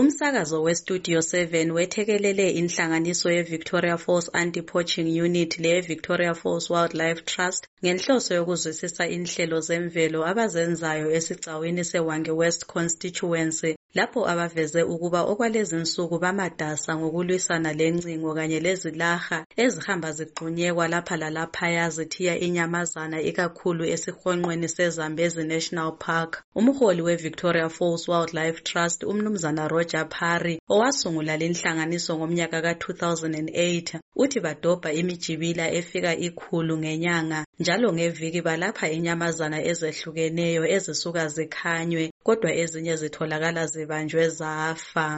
Umsakazo weStudio 7 wethekelele inhlanganiso yeVictoria Falls Anti-Poaching Unit leyeVictoria Falls Wildlife Trust ngenhloso yokuzwisisa inhlelo zemvelo abazenzayo esigcawini seHwange West Constituency. Lapho abaveze ukuba okwalezinsuku bamatasa ngokulwisana lencingo kanye lezilaha ezihamba zigxunyekwa lapha lalaphaya zithiya inyamazana ikakhulu esihonqweni seZambezi National Park. Umholi weVictoria Falls Wildlife Trust umnumzana Roger Parry owasungula linhlanganiso ngomnyaka ka-2008 uthi badobha imijibila efika ikhulu ngenyanga njalo ngeviki balapha inyamazana ezehlukeneyo ezisuka zikhanywe kodwa ezinye zitholakala zibanjwe zafa.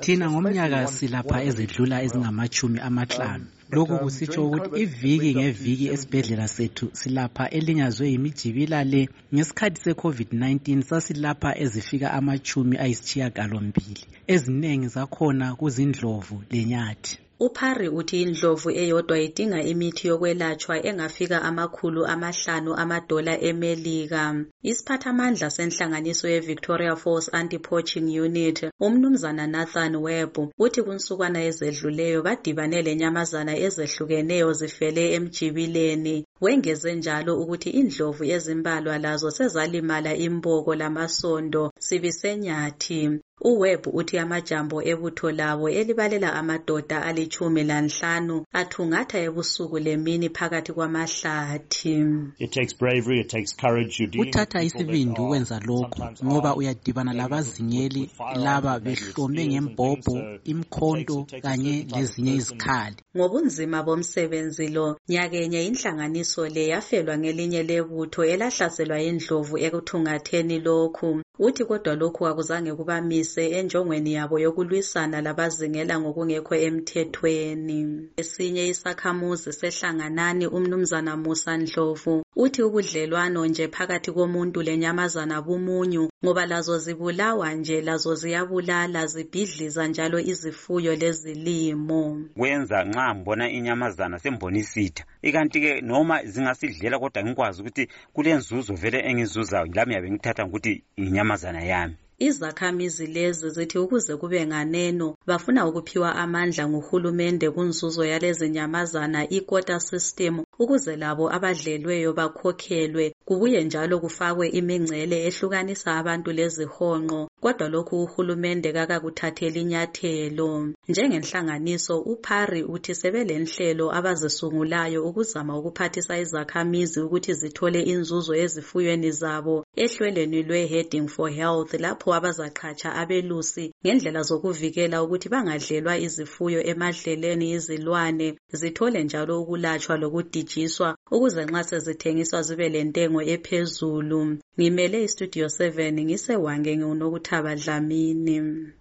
Thina ngomnyaka silapha ezidlula ezingamachumi amahlanu. Lokhu kusitsho ukuthi iviki ngeviki esibhedlela sethu silapha elinyazwe yimijibila le ngesikhathi se-COVID-19 sasilapha ezifika amachumi ayisitshiyagalombili. Eziningi zakhona kuzindlovu lenyathi. uParry uthi indlovu eyodwa idinga imithi yokwelatshwa engafika amakhulu amahlanu amadola emelika. Isiphathamandla senhlanganiso yeVictoria Falls Anti-Poaching Unit, umnumzana Nathan Webb, uthi kunsukwana ezedluleyo badibane lenyamazana ezehlukeneyo zifele emjibileni. Wengeze njalo ukuthi indlovu ezimbalwa lazo sezalimala imboko lamasondo sibisenyathi. uWebb uthi amajambo ebutho labo elibalela amadoda alitshumi lanhlanu athungatha ebusuku lemini phakathi kwamahlathi. Kuthatha isibindi ukwenza lokhu ngoba uyadibana labazingeli laba behlome ngembhobho, imkhonto kanye lezinye izikhali. Ngobunzima bomsebenzi lo, nyakenye inhlanganiso le yafelwa ngelinye lebutho elahlaselwa indlovu ekuthungatheni lokhu. Uthi kodwa lokhu akuzange kubamise enjongweni yabo yokulwisana labazingela ngokungekho emthethweni. Esinye isakhamuzi sehlanganani umnumzana Musa Ndlovu uthi ubudlelwano nje phakathi komuntu lenyamazana bumunyu ngoba lazo zibulawa nje lazo ziyabulala zibhidliza njalo izifuyo lezilimo. Kwenza nxa ngibona inyamazana sembona isitha ikanti-ke noma zingasidlela kodwa ngikwazi ukuthi kulenzuzo vele engizuzayo lami yabe ngithatha ngokuthi inyamazana yami. Izakhamizi lezi zithi ukuze kube nganeno bafuna ukuphiwa amandla nguhulumende kunzuzo yalezi nyamazana i-quota system ukuze labo abadlelweyo bakhokhelwe. Kubuye njalo kufakwe imingcele ehlukanisa abantu lezihonqo kodwa lokhu uhulumende kakakuthatheli inyathelo njengenhlanganiso uParry uthi sebelenhlelo abazisungulayo ukuzama ukuphathisa izakhamizi ukuthi zithole inzuzo ezifuyweni zabo ehlelweni lwe-Heading for Health lapho abazaqhatsha abelusi ngendlela zokuvikela ukuthi bangadlelwa izifuyo emadleleni izilwane zithole njalo ukulatshwa lokudijiswa ukuze nxa sezithengiswa zibe lentengo ephezulu. Ngimele istudio 7 ngisewange ngiwunokuthaba dlamini.